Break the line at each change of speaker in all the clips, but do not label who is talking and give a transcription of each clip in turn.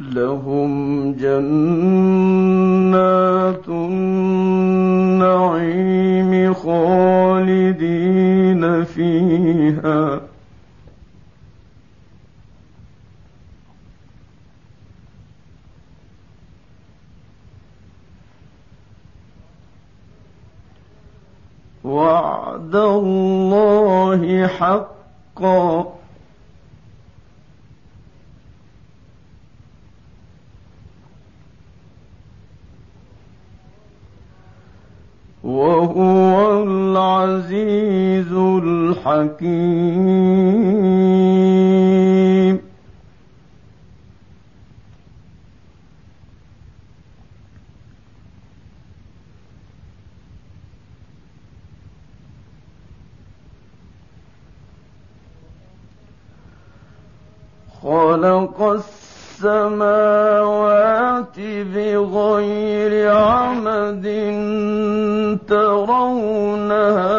لهم جنات خلق السماوات بغير عمد ترونها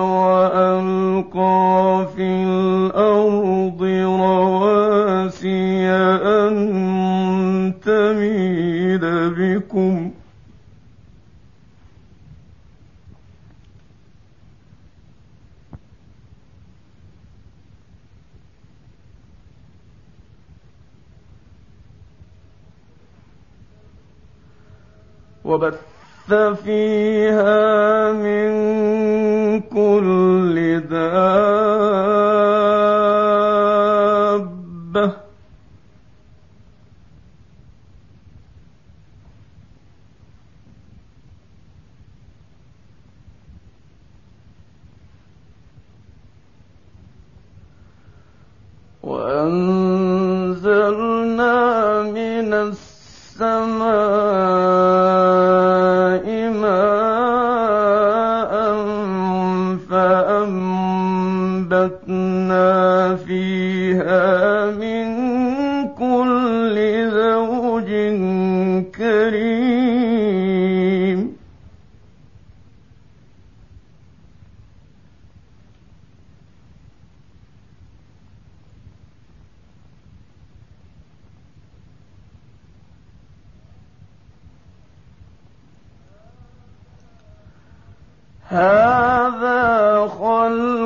وألقى في الأرض رواسي أن وبث فيها من كل دابة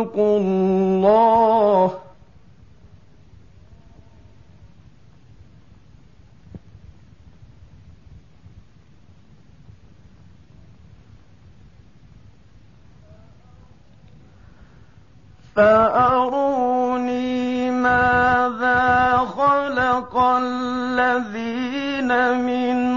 خلق الله. فأروني ماذا خلق الذين من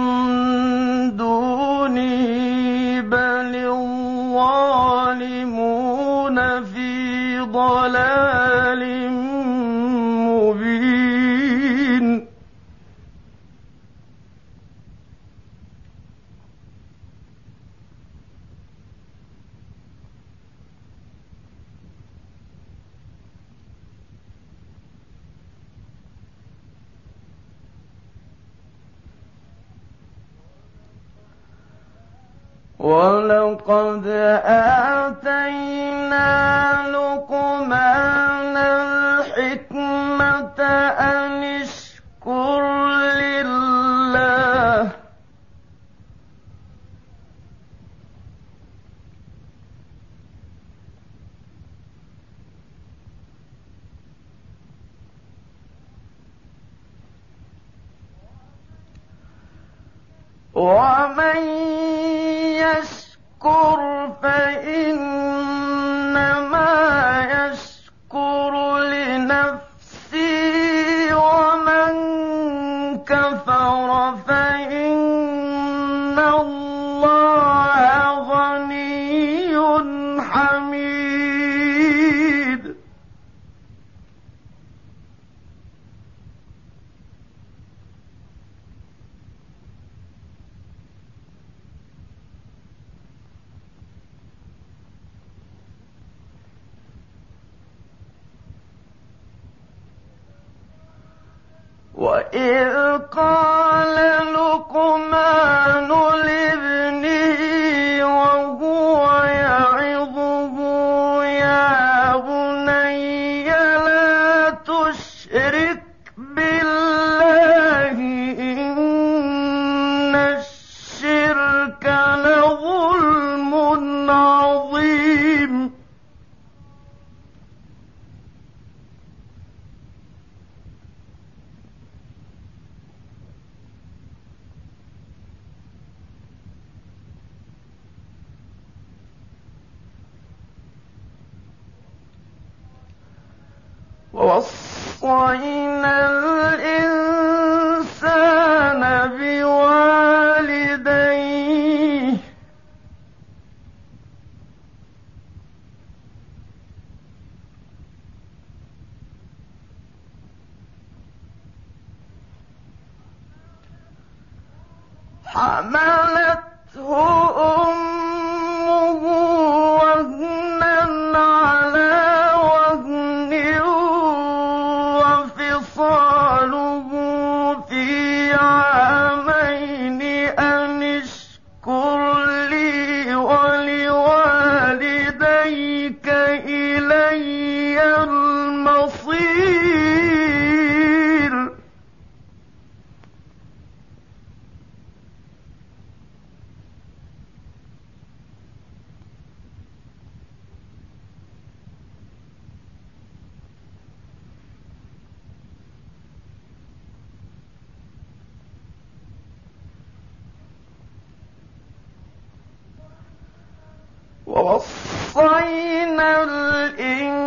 ولقد آتينا لقمان وإذ قال ووصينا الإنسان ووصينا الإنسان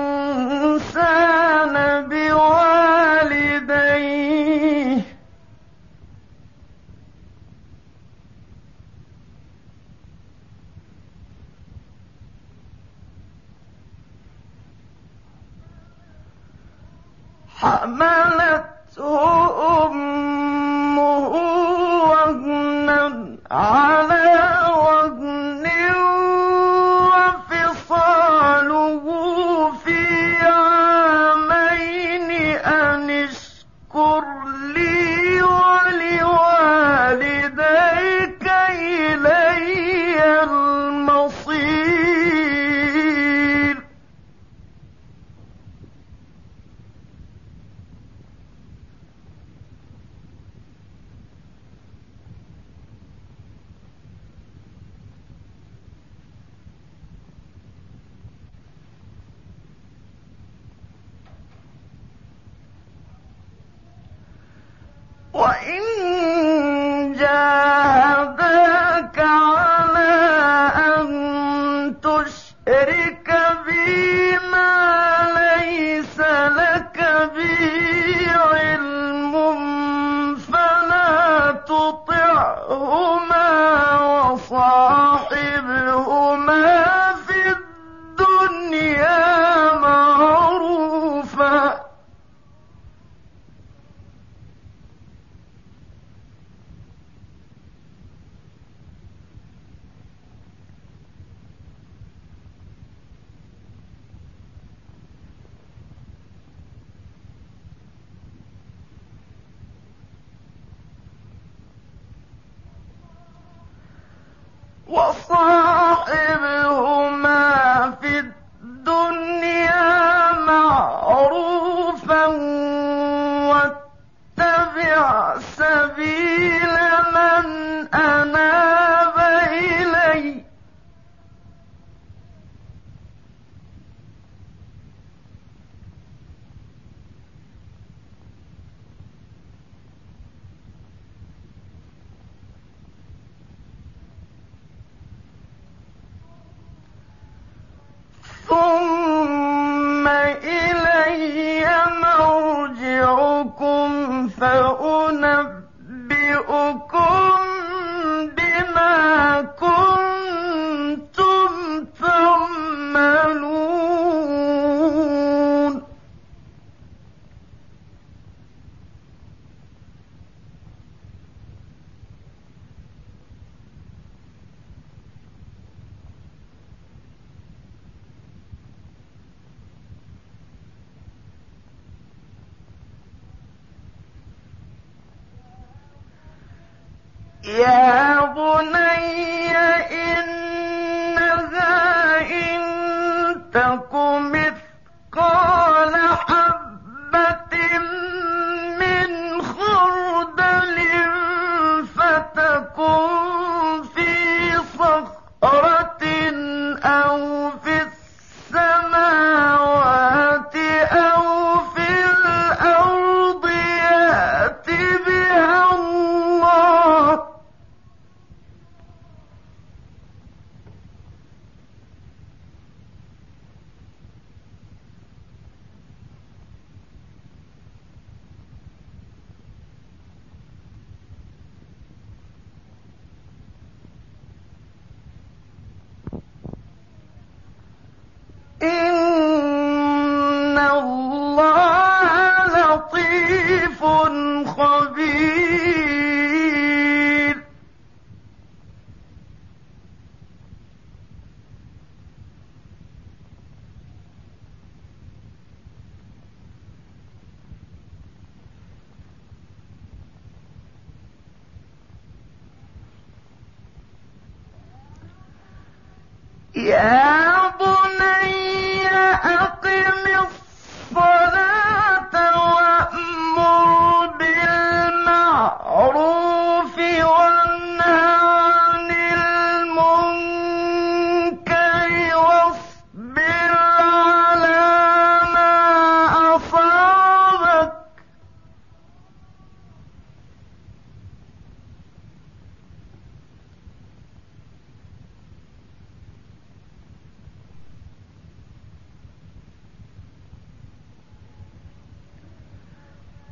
يا بني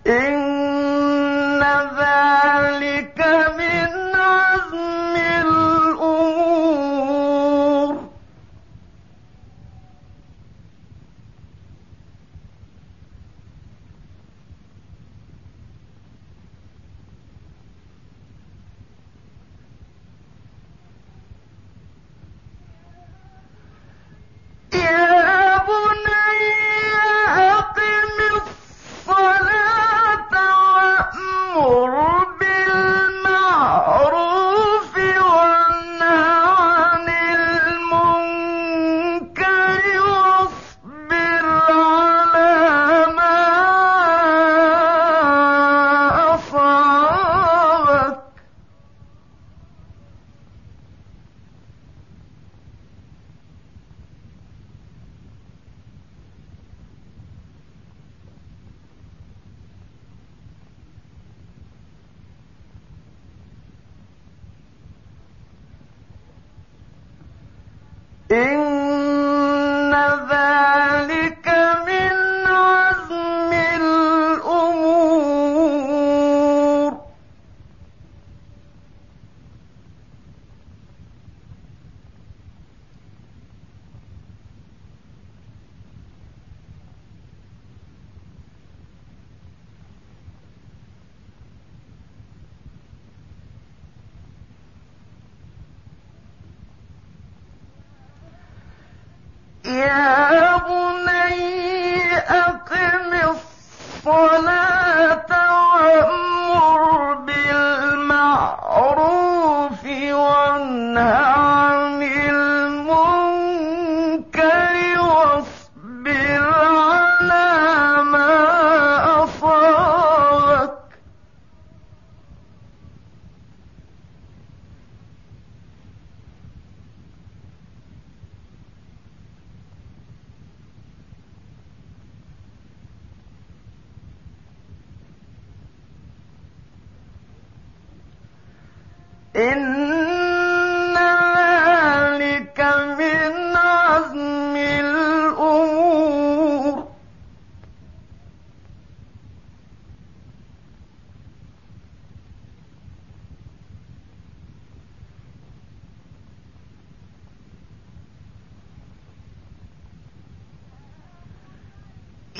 إن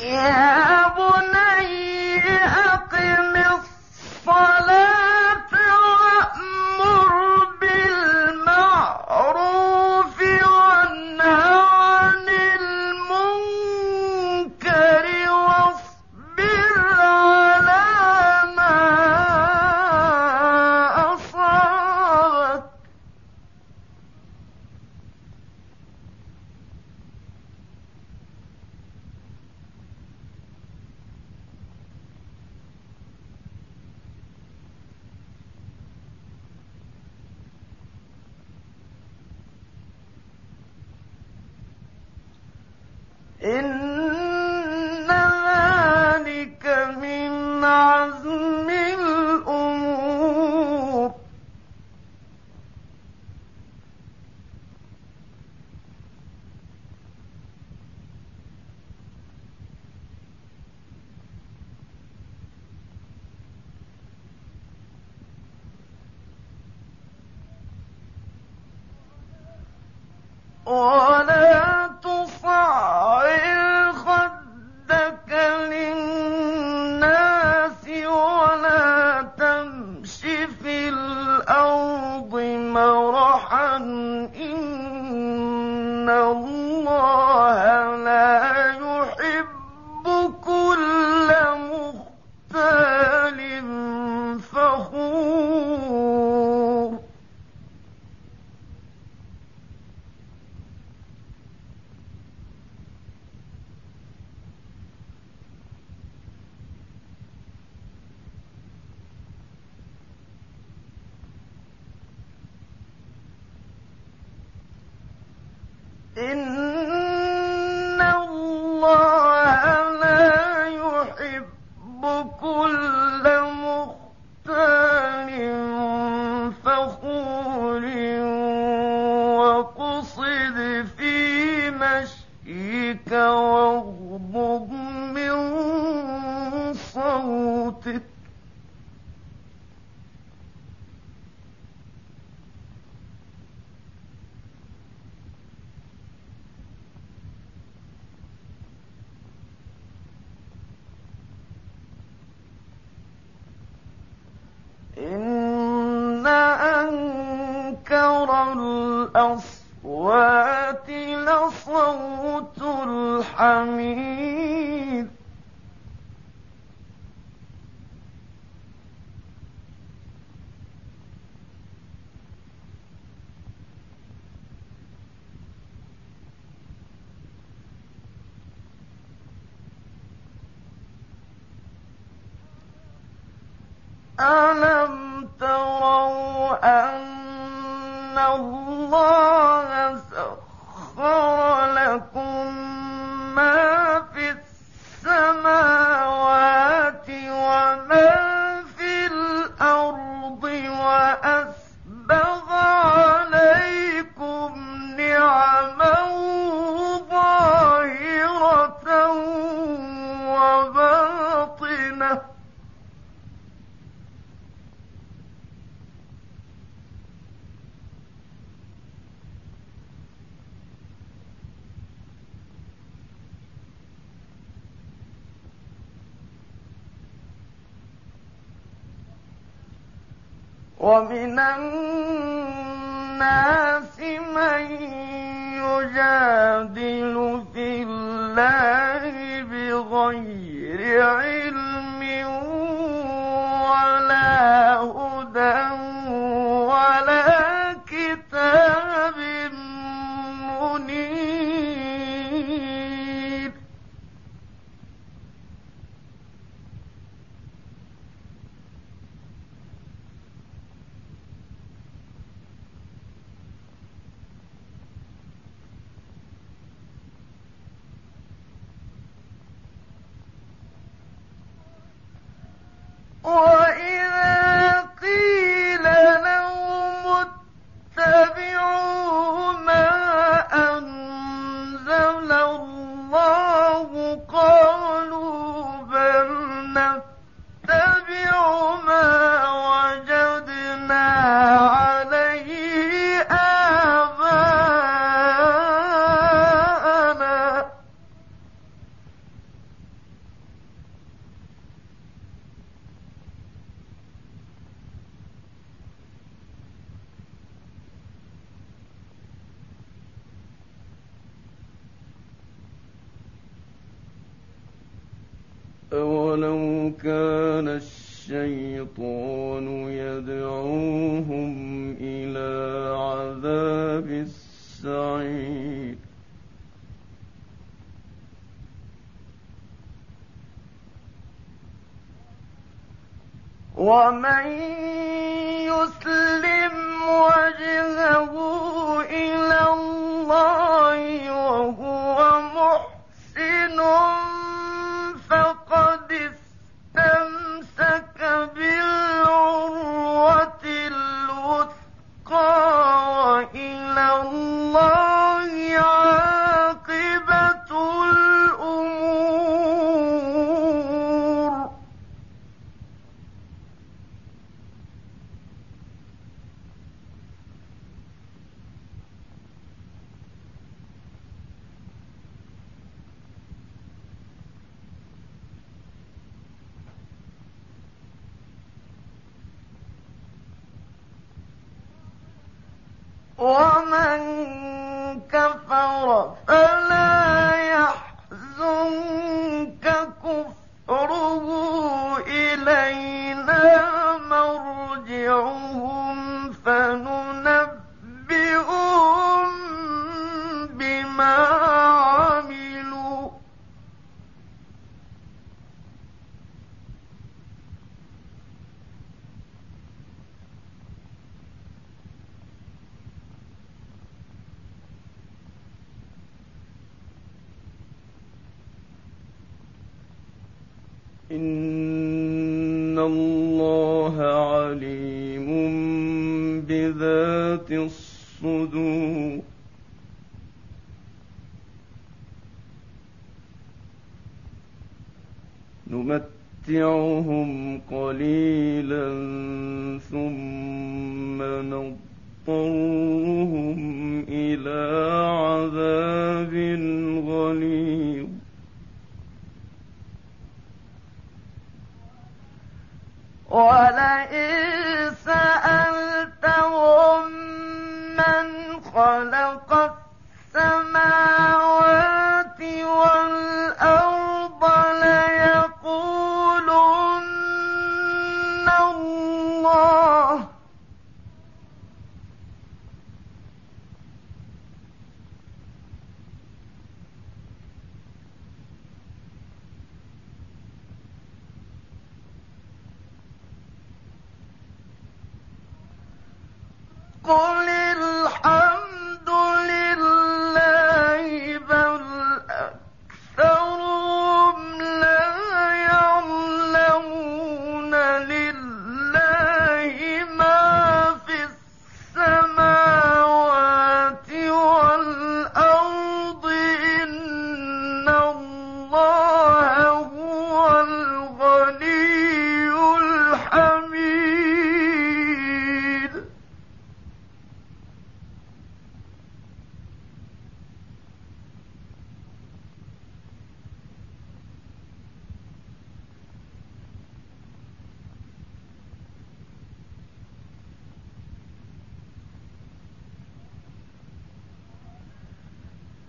يا إن حميم ومن الناس من يجادل في الله بغير علم. Oh! أولو كان الشيطان يدعوهم إلى عذاب السعير ومن يسلم وجهه إلى الله
我们跟分了。
إن الله عليم بذات الصدور نمتعهم قليلا ثم نضطرهم إلى عذاب غليظ
ولئن قل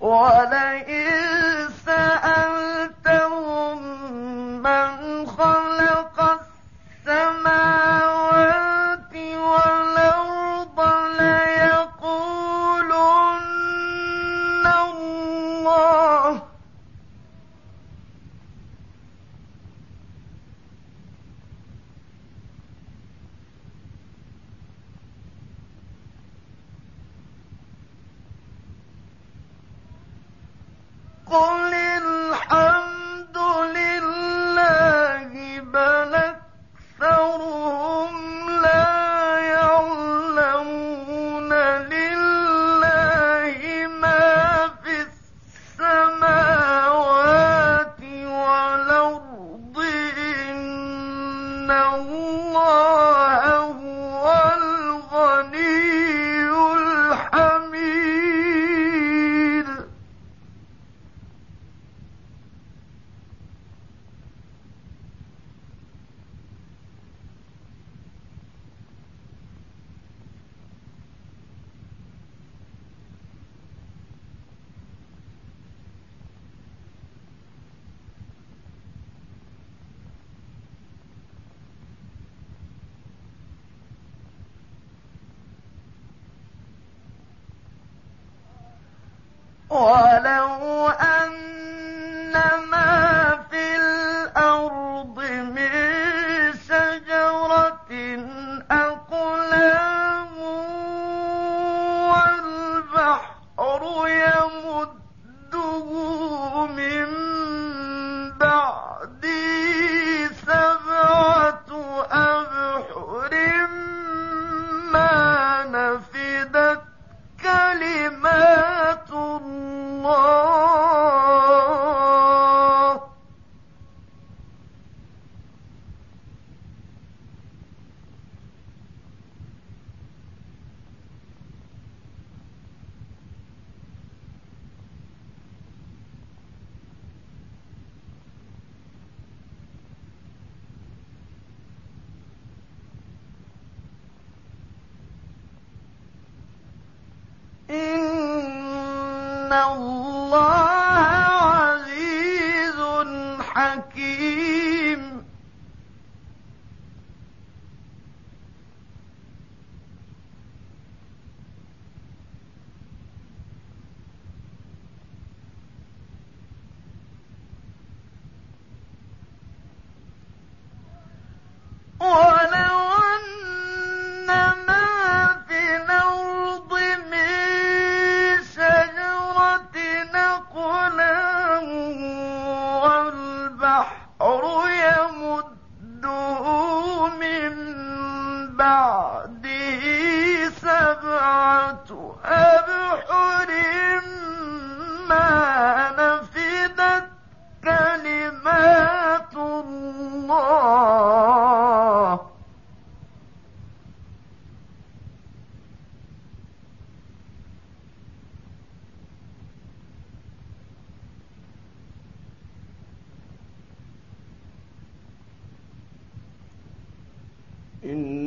ولئن حكيم
إن